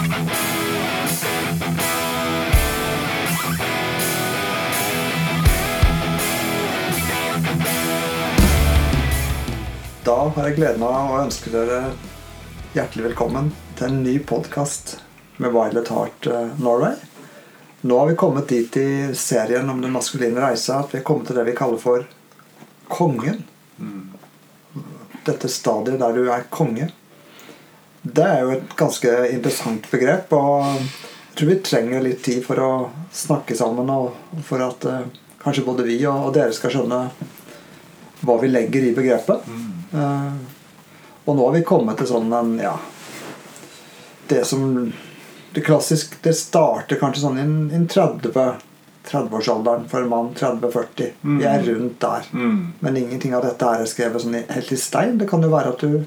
Da har jeg gleden av å ønske dere hjertelig velkommen til en ny podkast med Violet Heart eh, Norway. Nå har vi kommet dit i serien om den maskuline reisa at vi har kommet til det vi kaller for kongen. Dette stadiet der du er konge. Det er jo et ganske interessant begrep, og jeg tror vi trenger litt tid for å snakke sammen, og for at eh, kanskje både vi og, dere skal skjønne hva vi legger i begrepet. Eh, og nå har vi kommet til sånn en ja, Det som Det klassisk Det starter kanskje sånn i en- 30 30-årsalderen for en mann. 30-40. Vi er rundt der. Men ingenting av dette er skrevet sånn helt i stein. Det kan jo være at du,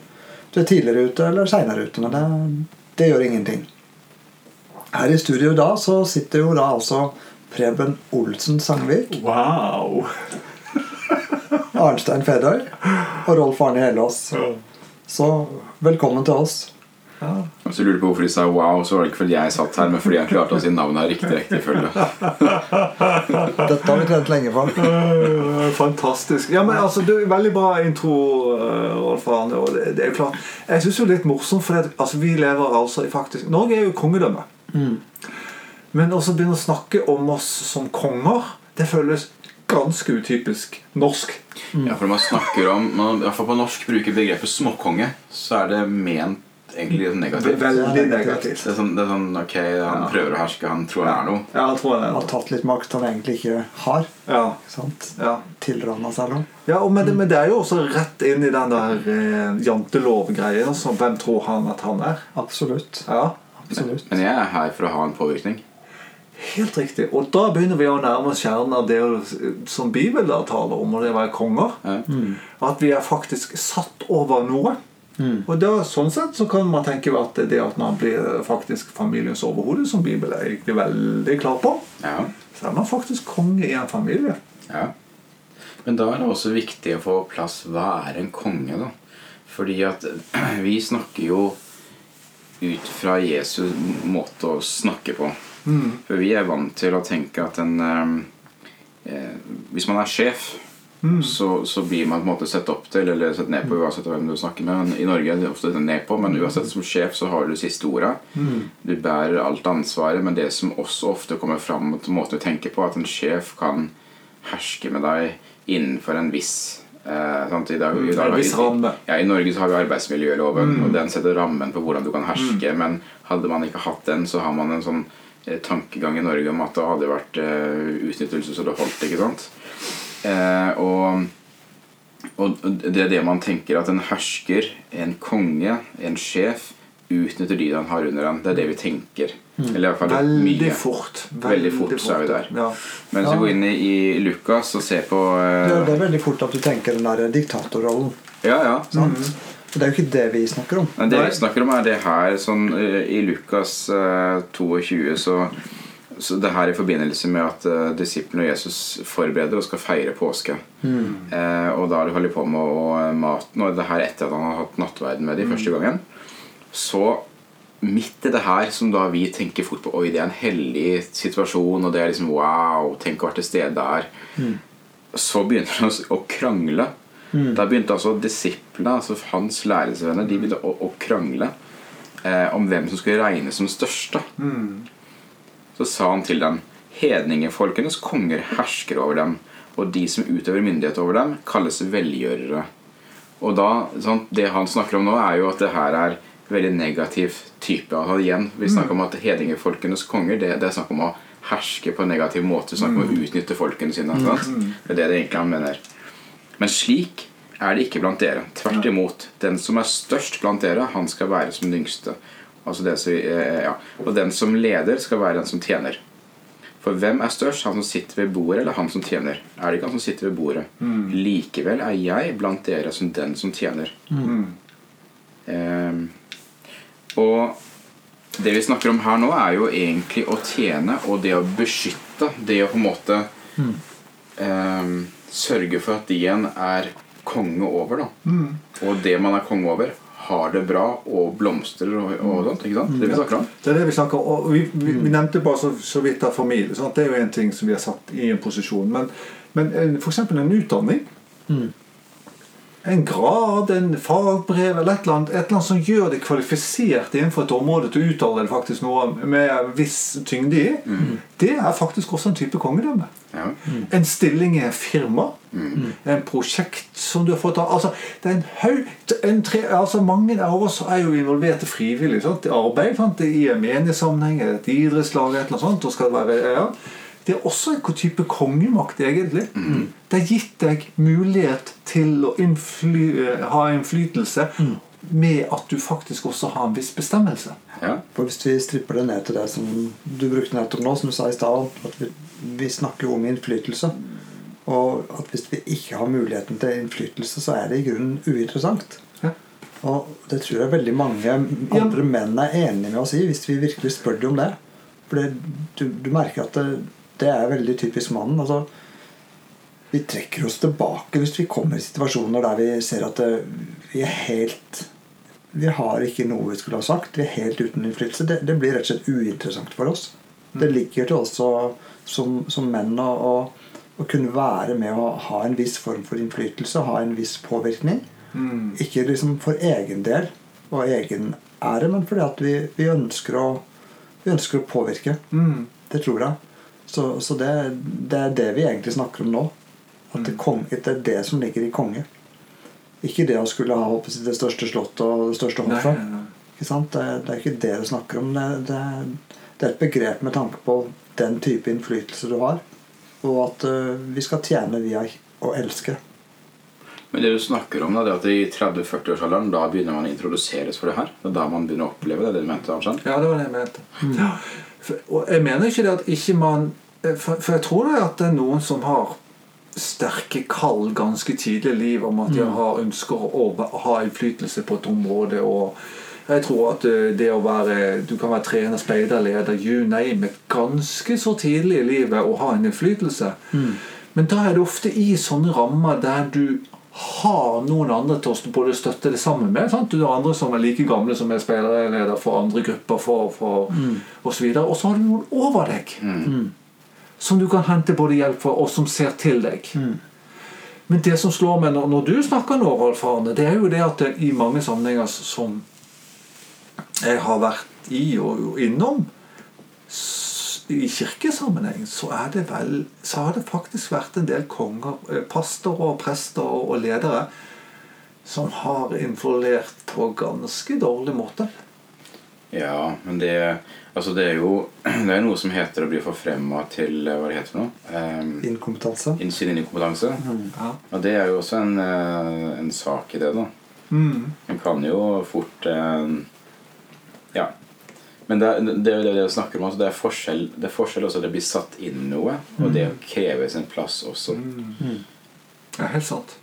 du er tidligere ute eller seinere ute. Men det, det gjør ingenting. Her i studio da så sitter jo da altså Preben Olsen Sangvik, Wow! Arnstein Fedøy og Rolf Arne Helås. Så velkommen til oss. Hvis du lurer på hvorfor de sa wow, så var det ikke fordi jeg satt her, men fordi jeg klarte å si navnet i riktig rekkefølge. Dette har vi trent lenge på. Øh, Fantastisk. Ja, men altså, du, Veldig bra intro, øh, Rolf Arne. Og det, det er jo klart Jeg syns jo det er litt morsomt, for altså, vi lever altså i faktisk Norge er jo kongedømme. Men også begynne å snakke om oss som konger, det føles ganske utypisk norsk. Ja, for når man snakker om man i hvert fall på norsk bruker begrepet småkonge, så er det ment egentlig litt negativt. Veldig negativt. Det er sånn, det er sånn ok, han Ja. prøver å herske, han tror han er noe. Ja, jeg tror Han har tatt litt makt han egentlig ikke har. Ja, sant? ja. Tilranna seg noe. Ja, og men, det, men det er jo også rett inn i den der eh, jantelov-greien. Altså, hvem tror han at han er? Absolutt. Ja, Absolutt. Men jeg er her for å ha en påvirkning. Helt riktig. Og da begynner vi å nærme oss kjernen av det som Bibelen taler om, og det å være konger. Ja. At vi er faktisk satt over noe. Og da, sånn sett så kan man tenke at det at man blir faktisk familiens overhode, som Bibelen er egentlig veldig klar på, Ja. så er man faktisk konge i en familie. ja. Men da er det også viktig å få plass hva er en konge, da. Fordi at vi snakker jo ut fra Jesu måte å snakke på. For vi er vant til å tenke at en eh, eh, Hvis man er sjef, så, så blir man på en måte sett opp til eller sett ned på uansett hvem du snakker med. I Norge er det ofte ned på, men uansett som sjef så har du siste ordet. Du bærer alt ansvaret, men det som også ofte kommer fram til måten du tenker på, at en sjef kan herske med deg innenfor en viss eh, sant? I, dag, i, dag, i, ja, I Norge så har vi arbeidsmiljøloven, og den setter rammen for hvordan du kan herske. Men hadde man ikke hatt den, så har man en sånn eh, tankegang i Norge om at det hadde vært eh, utnyttelse så det holdt. ikke sant? Eh, og, og det er det man tenker at en hersker, en konge, en sjef, utnytter de han har under ham. Det er det vi tenker. Eller i hvert fall Veldig mye. fort. Veldig fort så er vi der. Ja. Men hvis vi går inn i, i Lukas og ser på eh, Det, det er veldig fort at du tenker den der diktatorrollen. Ja, ja. Sant? Mm. Det er jo ikke det vi snakker om. Men det vi snakker om, er det her sånn, eh, I Lukas eh, 22 så, så det her i forbindelse med at uh, disiplene og Jesus forbereder og skal feire påske. Eh, og da holder de på med å, maten, og det her etter at han har hatt nattverden med de første gangen. Så midt i det her som da vi tenker fort på Oi, det er en hellig situasjon, og det er liksom wow, tenk å være til stede der. Så begynner de å- krangle. krangle. Da begynte altså disiplene, altså hans lærelsesvenner, de begynte å, å krangle eh, om hvem som skulle regnes som største. Så sa han til dem Hedningefolkenes konger hersker over dem, og de som utøver myndighet over dem, kalles velgjørere. Og da, sant, Det han snakker om nå, er jo at det her er veldig negativ type. Altså igjen, Vi snakker om at hedningefolkenes konger det, det er snakk om å herske på en negativ måte. Snakk om å utnytte folkene sine. Sant? Det er det det egentlig han mener. Men slik er det ikke blant dere. Tvert imot. Den som er størst blant dere, han skal være som den yngste. Altså det eh, ja. Og den som leder, skal være den som tjener. For hvem er størst, han som sitter ved bordet, eller han som tjener? Er det ikke han som sitter ved bordet? Likevel er jeg blant dere som den som tjener. Ehm, og det vi snakker om her nå, er jo egentlig å tjene og det å beskytte. Det å på en måte ehm, sørge for at de en er konge over. da Og det man er konge over, har det bra og blomstrer og, og sånt. ikke sant? Det vi snakker om. Det er det vi snakker om. Og vi, vi, vi nevnte bare så, så vidt av familie. Sant? Det er jo en ting som vi har satt i en posisjon. Men, men f.eks. for eksempel en utdanning. En grad, en fagbrev eller et eller, annet, et eller annet som gjør det kvalifisert innenfor et område til å uttale det faktisk noe med viss tyngde i, det er faktisk også en type kongedømme. Ja. En stilling i et firma. En prosjekt som du har fått av altså, det er en høyt, en tre, altså, Mange av oss er jo involvert frivillig sant? i arbeid. Sant? I en menighetssammenheng, et idrettslag et eller annet sånt. Og skal det, være, ja. Det er også en type kongemakt, egentlig. Det har gitt deg mulighet til å innfly, ha innflytelse med at du faktisk også har en viss bestemmelse. Ja. For Hvis vi stripper det ned til det som du brukte nettopp nå, som du sa i stad, at vi, vi snakker jo om innflytelse. Og at hvis vi ikke har muligheten til innflytelse, så er det i grunnen uinteressant. Ja. Og det tror jeg veldig mange andre menn er enig med oss i, hvis vi virkelig spør dem om det. For du, du merker at det, det er veldig typisk mannen. altså vi trekker oss tilbake hvis vi kommer i situasjoner der vi ser at vi er helt Vi har ikke noe vi skulle ha sagt. Vi er helt uten innflytelse. Det, det blir rett og slett uinteressant for oss. Det ligger til oss som, som menn å, å, å kunne være med å ha en viss form for innflytelse, ha en viss påvirkning. Ikke liksom for egen del og egen ære, men fordi at vi, vi, ønsker, å, vi ønsker å påvirke. Mm. Det tror jeg. Så, så det, det er det vi egentlig snakker om nå. At det, kong, det er det som ligger i konge. Ikke det å skulle ha håpet det største slottet og det største hoffet. nei, nei. Ikke sant? Det, det er ikke det du snakker om. Det, det, det er et begrep med tanke på den type innflytelse du har. Og at uh, vi skal tjene via å elske. Men det du snakker om, da, det er at i 30-40-årsalderen da begynner man å introduseres for det her. Det er da man begynner å oppleve det. det du mente, Arnstein. Ja, det var det jeg mente. Ja. For, og jeg mener ikke det at ikke man For, for jeg tror det at det er noen som har sterke kall ganske tidlig i livet om at de har ønsker å ha innflytelse på et område. og jeg tror at eh, det å være Du kan være trener, speiderleder, you name it, ganske så tidlig i livet å ha en innflytelse. Men da er det ofte i sånne rammer der du har noen andre til å både støtte det sammen med. Sant? Du har andre som er like gamle som er speiderleder for andre grupper for, for, og så videre. Og så har du noen over deg som du kan hente både hjelp for, og som ser til deg. Men det som slår meg når, når du snakker nå, Rolf Arne, det er jo det at det, i mange sammenhenger som jeg har vært i og innom i kirkesammenheng, så det vel så har det faktisk vært en del konger, eh, pastorer, prester og ledere som har influert på ganske dårlig måte. Ja, men det, altså det er jo det er noe som heter å bli forfremma til eh, Hva det heter for noe? Um, Inkompetanse. sin inkompetanse. Ja. Og det er jo også en, eh, en sak i det, da. Mm. En kan jo fort eh, Ja. Men det, det er jo det jeg snakker om. Altså det, er forskjell, det er forskjell også det blir satt inn noe, og det krever kreve sin plass også. Ja, helt sant.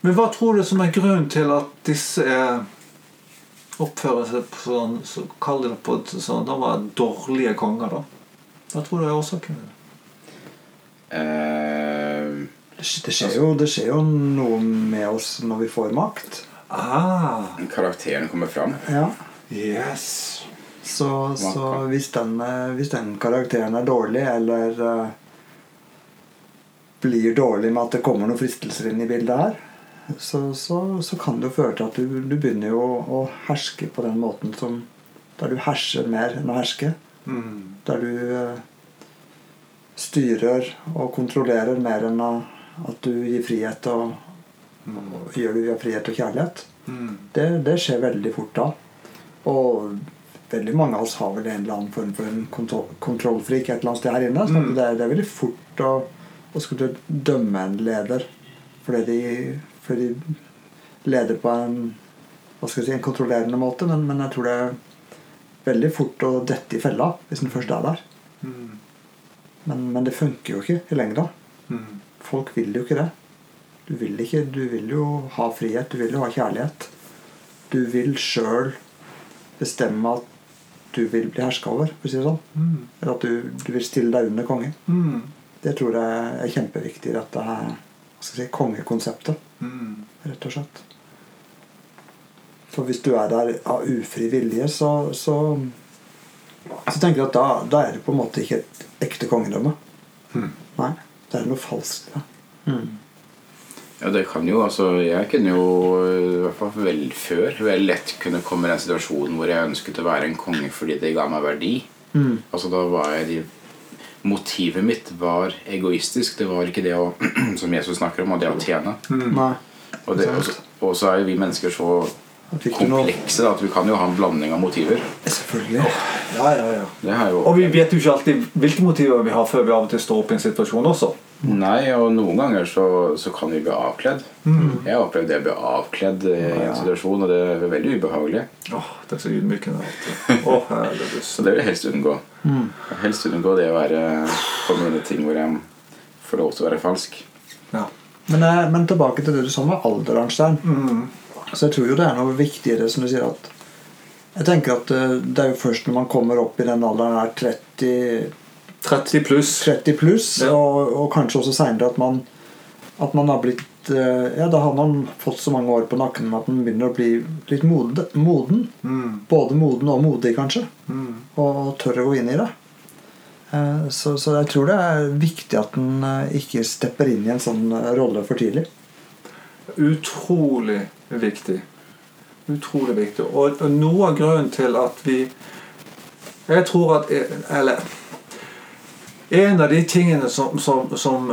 Men hva tror du som er grunnen til at disse er oppfører seg på sånn så Kall det på et sånn De var dårlige konger, da. Hva tror du er årsaken? til Det Uh, det skjer, jo, det skjer jo noe med oss når vi får makt. Ah, karakteren kommer fram. Ja. yes. Så, så hvis, den, eh, hvis den karakteren er dårlig, eller uh, blir dårlig med at det kommer noen fristelser inn i bildet her, så, så, så kan det jo føre til at du, du begynner jo å, å herske på den måten som Der du herser mer enn å herske. Mm. Der du eh, styrer og kontrollerer mer enn at du gir frihet og, og gjør det via frihet og kjærlighet. Mm. Det, det skjer veldig fort da. Og veldig mange av oss har vel en eller annen form for en kontroll, kontrollfrik et eller annet sted her inne. Så Mm. det, det er veldig fort å, å skulle dømme en leder fordi de, fordi de leder på en hva skal jeg si, en kontrollerende måte. Men, men jeg tror det er veldig fort å dette i fella hvis den først er der. Mm. Men, men det funker jo ikke i lengda. Mm. Folk vil jo ikke det. Du vil, ikke, du vil jo ha frihet, du vil jo ha kjærlighet. Du vil sjøl bestemme at du vil bli herska over, for å si det sånn. Mm. Eller at du, du vil stille deg under kongen. Mm. Det tror jeg er kjempeviktig i dette her, si, kongekonseptet, Mm. rett og slett. For hvis du er der av ufri vilje, så, så, så tenker jeg at da, da er det på en måte ikke et ekte kongedømme. Mm. Nei, det er noe falskt. Ja. Ja, det kan jo, altså Jeg kunne jo, i hvert fall vel før, veldig lett kunne komme i den situasjonen hvor jeg ønsket å være en konge fordi det ga meg verdi. Altså da var jeg Motivet mitt var egoistisk. Det var ikke det å, som Jesus snakker om, og det å tjene. Mm. Og, det, og, så- og så er jo vi mennesker så Fikk du noe komplekse da, at vi kan jo ha en blanding av motiver. Selvfølgelig. Ja, ja, ja. Det jo Og vi vet jo ikke alltid hvilke motiver vi har før vi av og til står opp i en situasjon også. Nei, og noen ganger så, så kan vi bli avkledd. Jeg har opplevd det å bli avkledd i en situasjon, og det er veldig ubehagelig. Åh, det er så ydmykende. Åh. Så det vil jeg helst unngå. Helst unngå det å være på mine ting hvor jeg får lov til å være falsk. Ja. Men, eh, men tilbake til det du sa med alder, Arnstein. Så jeg tror jo det er noe viktig i det som du sier at Jeg tenker at eh, det er jo først når man kommer opp i den alderen er 30, 30 pluss. 30 pluss, Ja. og, og kanskje også seinere at man at man har blitt eh, Ja, da har man fått så mange år på nakken at man begynner å bli litt mode, moden. Mm. Både moden og modig, kanskje. Mm. Og tør å gå inn i det. Eh, Så, så jeg tror det er viktig at en eh, ikke stepper inn i en sånn rolle for tidlig. Utrolig viktig. Utrolig viktig. Og, og noe av grunnen til at vi Jeg tror at Eller En av de tingene som, som, som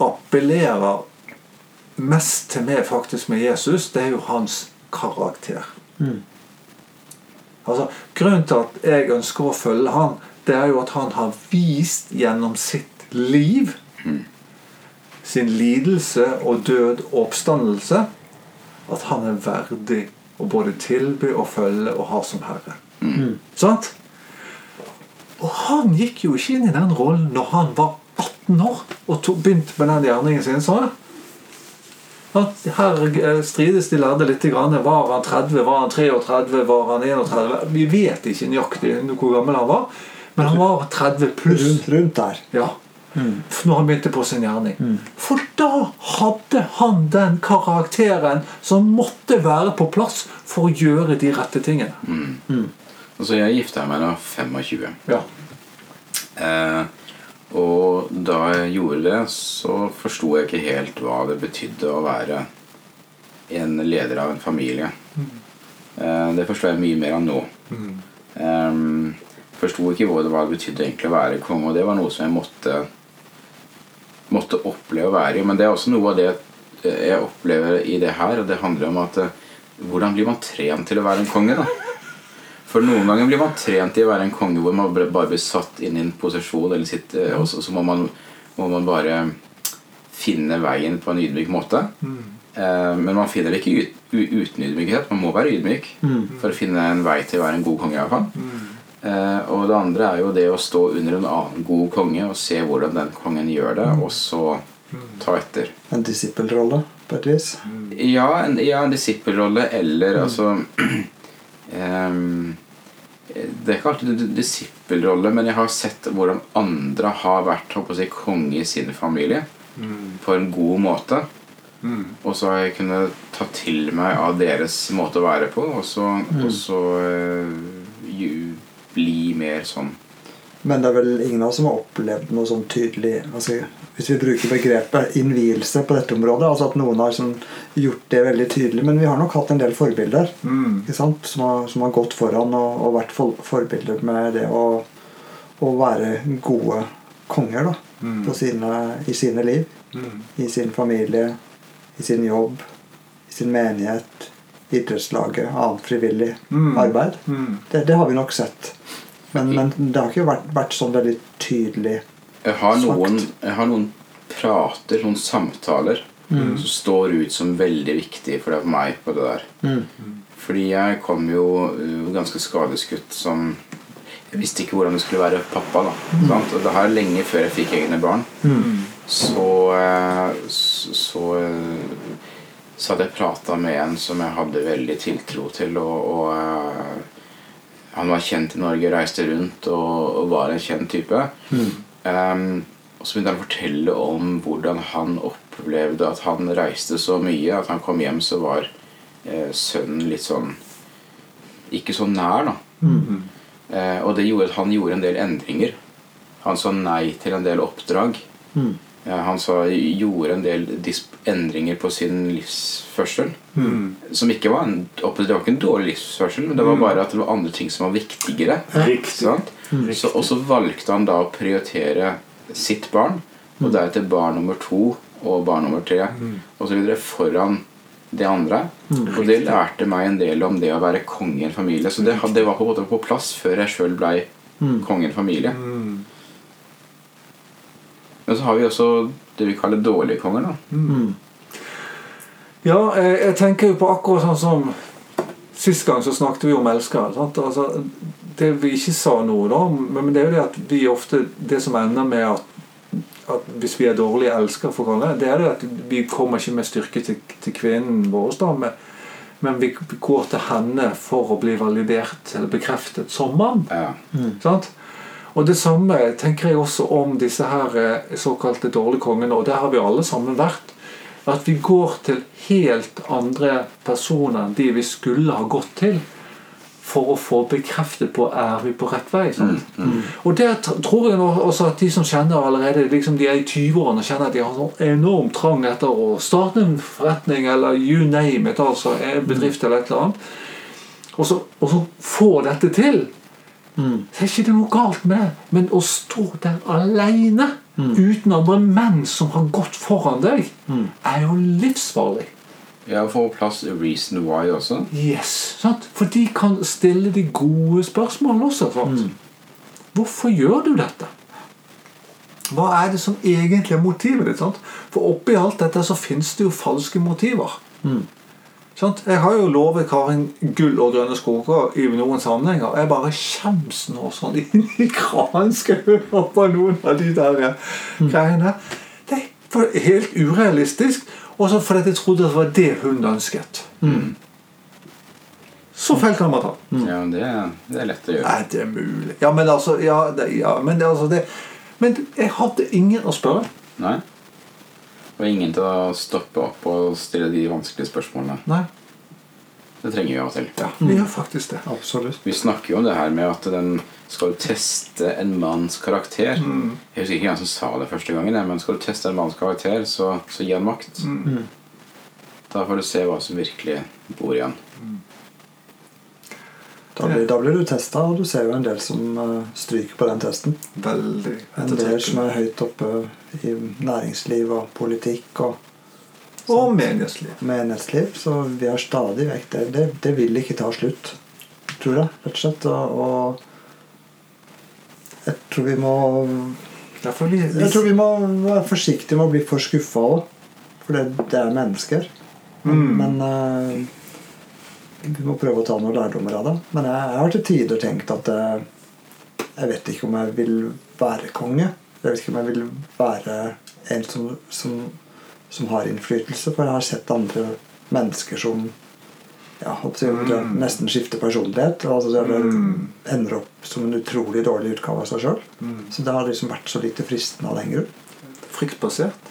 appellerer mest til meg faktisk med Jesus, det er jo hans karakter. Altså, Grunnen til at jeg ønsker å følge han, det er jo at han har vist gjennom sitt liv sin lidelse og død og oppstandelse at han er verdig å både tilby og følge og ha som herre. Sant? Og han gikk jo ikke inn i den rollen når han var 18 år og to, begynte med den gjerningen sin. Så. At her eh, strides de lærde litt. Grann. Var han 30, var han 33, var han 31? Vi vet ikke nøyaktig hvor gammel han var, men han var 30 pluss. Rundt, rundt der. Ja. Når han begynte på sin gjerning. For da hadde han den karakteren som måtte være på plass for å gjøre de rette tingene. Altså, jeg gifta meg da 25. Ja. Eh, og da jeg gjorde det, så forsto jeg ikke helt hva det betydde å være en leder av en familie. Eh, det forstår jeg mye mer av nå. Eh, forsto ikke hva det, hva det betydde egentlig å være konge, og det var noe som jeg måtte måtte oppleve å være i. Men det er også noe av det jeg opplever i det her. Og det handler om at eh, hvordan blir man trent til å være en konge, da? For noen ganger blir man trent i å være en konge hvor man bare blir satt inn i en posisjon, eller sitt, eh, og så, så må, man, må man bare finne veien på en ydmyk måte. Eh, men man finner det ikke ut, u- uten ydmykhet. Man må være ydmyk for å finne en vei til å være en god konge. i hvert fall. Eh, og det andre er jo det å stå under en annen god konge og se hvordan den kongen gjør det, og så ta etter. En disippelrolle, på et vis. Ja, en, ja, en disippelrolle eller altså ehm, Det er ikke alltid en disippelrolle, men jeg har sett hvordan andre har vært håper jeg, konge i sin familie på en god måte. Og så har jeg kunnet ta til meg av deres måte å være på, og så, og så uh, bli mer sånn Men det er vel ingen av oss som har opplevd noe sånn tydelig altså, Hvis vi bruker begrepet innvielse på dette området, altså at noen har sånn, gjort det veldig tydelig. Men vi har nok hatt en del forbilder sant? Som, har, som har gått foran og, og vært for, forbilder med det å, å være gode konger da, på sine, i sine liv. I sin familie, i sin jobb, i sin menighet, idrettslaget, annet frivillig arbeid. Det, det har vi nok sett. Men, men det har ikke vært, vært sånn veldig tydelig Jeg har Sagt. noen, jeg har noen prater, noen samtaler, som står ut som veldig viktige for, for meg på det der. Fordi jeg kom jo uh, ganske skadeskutt som Jeg visste ikke hvordan det skulle være pappa. da sant? Og det her lenge før jeg fikk egne barn. Så eh, så, så, eh, så hadde jeg prata med en som jeg hadde veldig tiltro til. Og, og eh, han var kjent i Norge, reiste rundt og, og var en kjent type. Ehm, og så begynte han å fortelle om hvordan han opplevde at han reiste så mye at han kom hjem så var eh, sønnen litt sånn Ikke så nær, da. Eh, og det gjorde at han gjorde en del endringer. Han sa nei til en del oppdrag. Mm. Eh, han sa, gjorde en del endringer på sin livsførsel. Som ikke var en, det var ikke en dårlig livsførsel, men det var bare at det var andre ting som var viktigere. Riktig. Sant? Så, og så valgte han da å prioritere sitt barn, og deretter barn nummer to og barn nummer tre og så videre foran det andre. Og det lærte meg en del om det å være konge i en familie. Så det, det var på en måte på plass før jeg sjøl blei konge i en familie. Men så har vi også det vi kaller dårlige konger. da Ja, jeg, tenker jo på akkurat sånn som Sist gang så snakket vi om elskere. Sant? Altså, det vi ikke sa noe da, men men det er jo det at vi ofte Det som ender med at, at hvis vi er dårlige elskere, for å det, det er det at vi kommer ikke med styrke til, til kvinnen vår, da, men, men vi går til henne for å bli validert eller bekreftet som mann. Ja. Sant? Og det samme tenker jeg også om disse her eh, såkalte dårlige kongene, og der har vi alle sammen vært. At vi går til helt andre personer enn de vi skulle ha gått til. For å få bekreftet på er vi på rett vei. Sant? Og der tror jeg også at de som kjenner allerede liksom de er i 20-årene, og kjenner at de har sånn enorm trang etter å starte en forretning eller you name it, altså en bedrift eller et eller annet. Og så, og så få dette til. Så er ikke det noe galt med det, men å stå der alene uten andre menn som har gått foran deg, er jo livsfarlig. ja, få plass reason why også. Yes, sant? For de kan stille de gode spørsmålene også. Mm. Hvorfor gjør du dette? Hva er det som egentlig er motivet ditt? Sant? For oppi alt dette så finnes det jo falske motiver. Sant? Jeg har jo lovet Karin gull og grønne skoger i noen sammenhenger. Jeg bare skjems nå sånn inn i høre på noen av de der mm. greiene. Det er helt urealistisk. Og så fordi jeg trodde det var det hun ønsket. Så feil kan man ta. Ja, men det, det er lett å gjøre. Er det mulig? Ja, men altså Ja, det, ja men det, altså det Men jeg hadde ingen å spørre. Nei? Og ingen til å stoppe opp og stille de vanskelige spørsmålene. Nei. Det trenger vi av og til. Ja, vi gjør faktisk det. Absolutt. Vi snakker jo om det her med at den skal teste en manns karakter. Mm. Jeg husker ikke hvem som sa det første gangen, men skal du teste en manns karakter, så, så gi han makt. Mm. Da får du se hva som virkelig bor i han. Da blir, da blir du testa, og du ser jo en del som eh, stryker på den testen. Veldig En del som er høyt oppe i næringsliv og politikk og Og menighetsliv. menighetsliv. Så vi har stadig vekk det. Det, det vil ikke ta slutt, tror jeg. rett og slett. Og, og jeg tror vi må Ja, vi, vi, Jeg tror vi må være forsiktige med å bli for skuffa òg. For det, det er mennesker. Mm. Men eh, vi må prøve å ta noen lærdommer av det. Men jeg, jeg har til tider tenkt at jeg, jeg vet ikke om jeg vil være konge. Jeg vet ikke om jeg vil være en som, som, som har innflytelse. For jeg har sett andre mennesker som ja, jeg, nesten skifter personlighet. Altså, mm. ender opp som en utrolig dårlig utgave av seg sjøl. Så det har liksom vært så lite fristende av den grunn. Fryktbasert.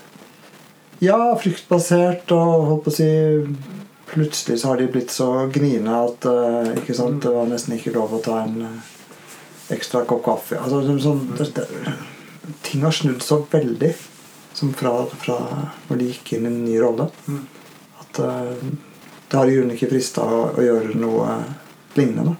Ja, fryktbasert og holdt på å si Plutselig så har de blitt så gniene at eh, ikke sant, det var nesten ikke lov å ta en eh, ekstra kopp kaffe. Altså, sånn, sånn, det, det, ting har snudd så veldig som fra, fra når de gikk inn i en ny rolle. At uh, det har i grunnen ikke frista å, å gjøre noe lignende.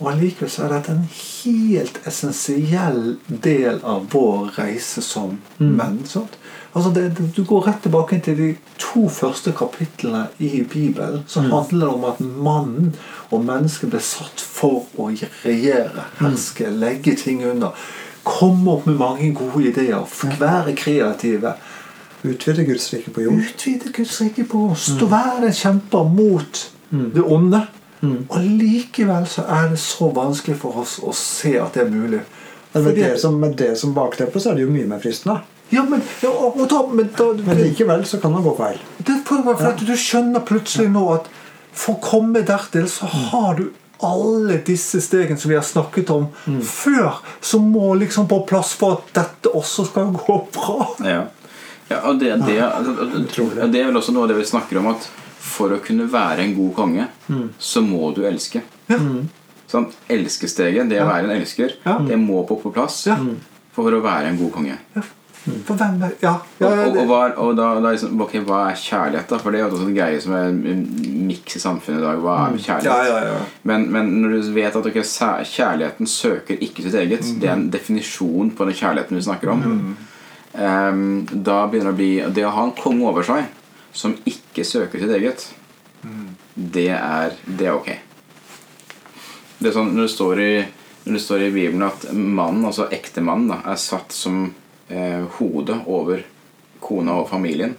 Og allikevel så er dette en helt essensiell del av vår reise som menn. Sant? Altså det, det, du går rett tilbake til de to første kapitlene i Bibelen. Så handler om at mannen og mennesket ble satt for å regjere, herske, legge ting under. Komme opp med mange gode ideer, være kreative. Utvide Guds rike på jord. Utvide Guds rike på oss. Stå være en kjemper mot det onde. Og likevel så er det så vanskelig for oss å se at det er mulig. Men med Fordi- det som, med det som bakteppe så er det jo mye mer fristende. Ja, men, ja, og, og da, men da Men likevel så kan man gå feil. det, for, for at Du skjønner plutselig nå at for å komme dertil, så har du alle disse stegene som vi har snakket om før, som må liksom på plass for at dette også skal gå bra. Ja. ja og det, det, det, det er vel også noe av det vi snakker om at for å kunne være en god konge, så må du elske. Ja. Sånn, Elskesteget, det å være en elsker, Ja. det må på, på plass Ja. for å være en god konge. For hvem er Ja. ja, ja og, og, det, og, hva, og da, da liksom, ok, hva er kjærlighet, da? For det er jo også en greie som er en miks i samfunnet i dag. Hva er kjærlighet? ja, ja, ja. Men, men når du vet at okay, kjærligheten søker ikke sitt eget, det er en definisjon på den kjærligheten vi snakker om, ehm, da begynner det å bli Det å ha en konge over seg som ikke søker sitt eget, det, er, det er ok. Det er sånn når det står i, når det står i Bibelen at mannen, altså ektemannen, er satt som eh, hode over kona og familien.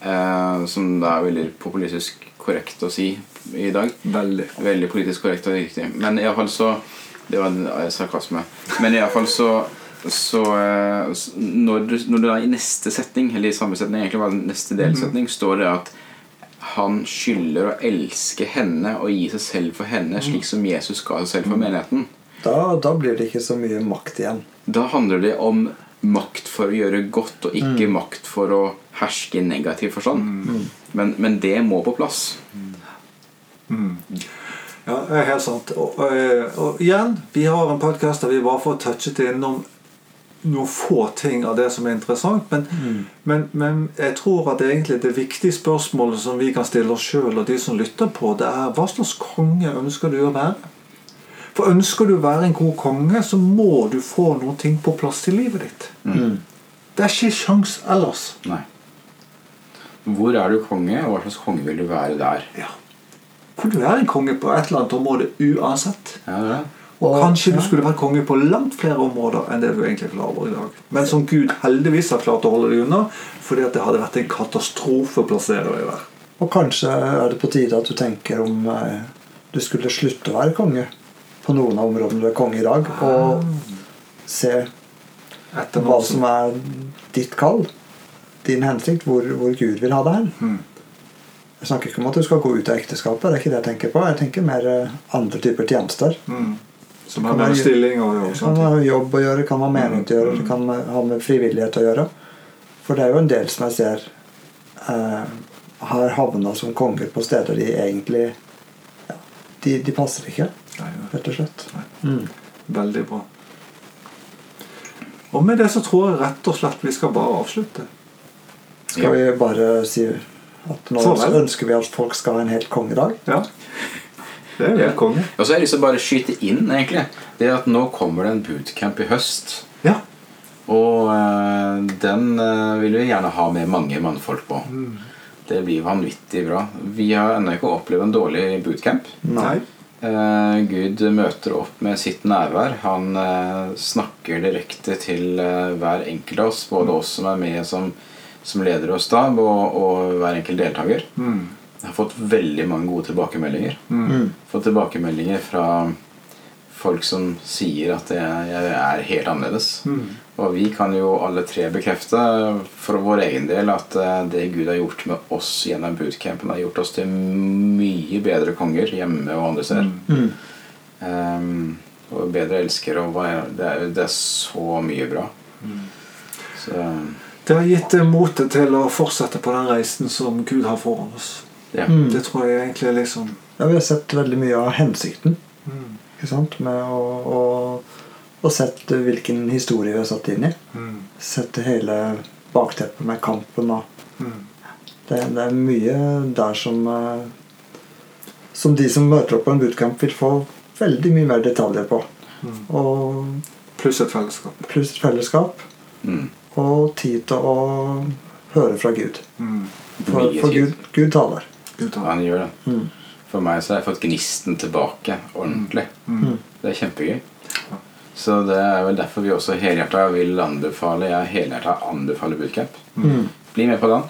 Eh, som da er veldig populistisk korrekt å si i dag. Veldig. Veldig politisk korrekt og riktig. Men iallfall så Det var en eh, sarkasme. Men iallfall så så eh, når du, når det da i neste setning, eller i samme setning, egentlig var det neste delsetning, står det at han skylder å elske henne og gi seg selv for henne, slik som Jesus ga seg selv for menigheten. Da, da blir det ikke så mye makt igjen. Da handler det om makt for å gjøre godt, og ikke makt for å herske i negativ forstand. Men, men det må på plass. Ja, er helt sant. Og, og, og igjen, vi har en podkast der vi bare får touchet innom noen få ting av det som er interessant. Men, men, men jeg tror at egentlig det viktige spørsmålet som vi kan stille oss sjøl, og de som lytter på, det er hva slags konge ønsker du å være? For ønsker du å være en god konge, så må du få noen ting på plass til livet ditt. Det er ikke sjans ellers. Nei. Hvor er du konge, og hva slags konge vil du være der? Ja. For du er en konge på et eller annet område uansett. Ja, det er det. Og kanskje du skulle vært konge på langt flere områder enn det du egentlig er klar over i dag. Men som Gud heldigvis har klart å holde deg unna, fordi at det hadde vært en katastrofe å plassere deg der. Og kanskje er det på tide at du tenker om eh, du skulle slutte å være konge på noen av områdene du er konge i dag, og se Etter hva som er ditt kall, din hensikt, hvor, hvor Gud vil ha deg hen. Mm. Jeg snakker ikke om at du skal gå ut av ekteskapet, det er ikke det jeg tenker på. Jeg tenker mer eh, andre typer tjenester. mm. Som har med stilling og og kan ha jobb å gjøre, kan ha menighet å gjøre, det kan ha med frivillighet å gjøre. For det er jo en del som jeg ser eh, har havna som konger på steder de egentlig ja, de, de passer ikke, rett og slett. Mm. Veldig bra. Og med det så tror jeg rett og slett vi skal bare avslutte. Skal vi bare si at nå ønsker vi at folk skal ha en helt kongedag? Ja. Det er jo konge. Og så har jeg lyst til å bare skyte inn egentlig det at nå kommer det en bootcamp i høst. Ja. Og eh, den eh, vil vi gjerne ha med mange mannfolk på. Mm. Det blir vanvittig bra. Vi har ennå ikke opplevd en dårlig bootcamp. Nei. Uh, Gud møter opp med sitt nærvær. Han uh, snakker direkte til uh, hver enkelt av oss, både oss som er med som, som leder og stab, og, og hver enkelt deltaker. Mm. Jeg har fått veldig mange gode tilbakemeldinger. Mm. Fått tilbakemeldinger fra folk som sier at jeg, jeg er helt annerledes. Mm. Og vi kan jo alle tre bekrefte for vår egen del at eh, det Gud har gjort med oss gjennom bootcampen, har gjort oss til mye bedre konger hjemme og andre steder. Mm. Um, og bedre elskere. Og det, er, det er så mye bra. Så Det har gitt motet til å fortsette på den reisen som Gud har foran oss. Ja. Mm. Det tror jeg egentlig er liksom Ja, vi har sett veldig mye av hensikten mm. ikke sant? med å, å, og sett hvilken historie vi har satt inn i. Mm. Sett hele bakteppet med kampen. og Mm. Det, det er mye der som eh, Som de som møter opp på en bootcamp, vil få veldig mye mer detaljer på. Mm. Og Pluss et fellesskap. pluss fellesskap Mm. og tid til å høre fra Gud. Mm. For, for. Gud, Gud taler. Gud. Han gjør det. Mm. For meg så har jeg fått gnisten tilbake ordentlig. Mm. Det er kjempegøy. Så det er vel derfor vi også helhjerta vil anbefale Jeg helhjerta anbefaler bootcamp. Mm. Bli med på den.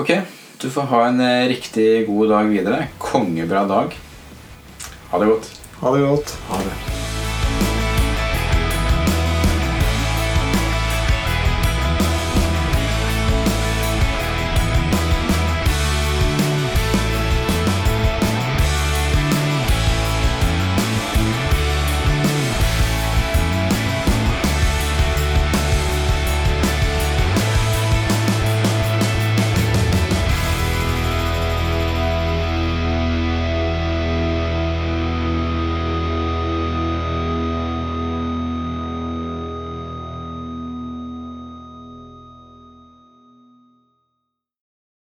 Ok, du får ha en eh, riktig god dag videre. Kongebra dag. Ha det godt. Ha det godt. Ha det.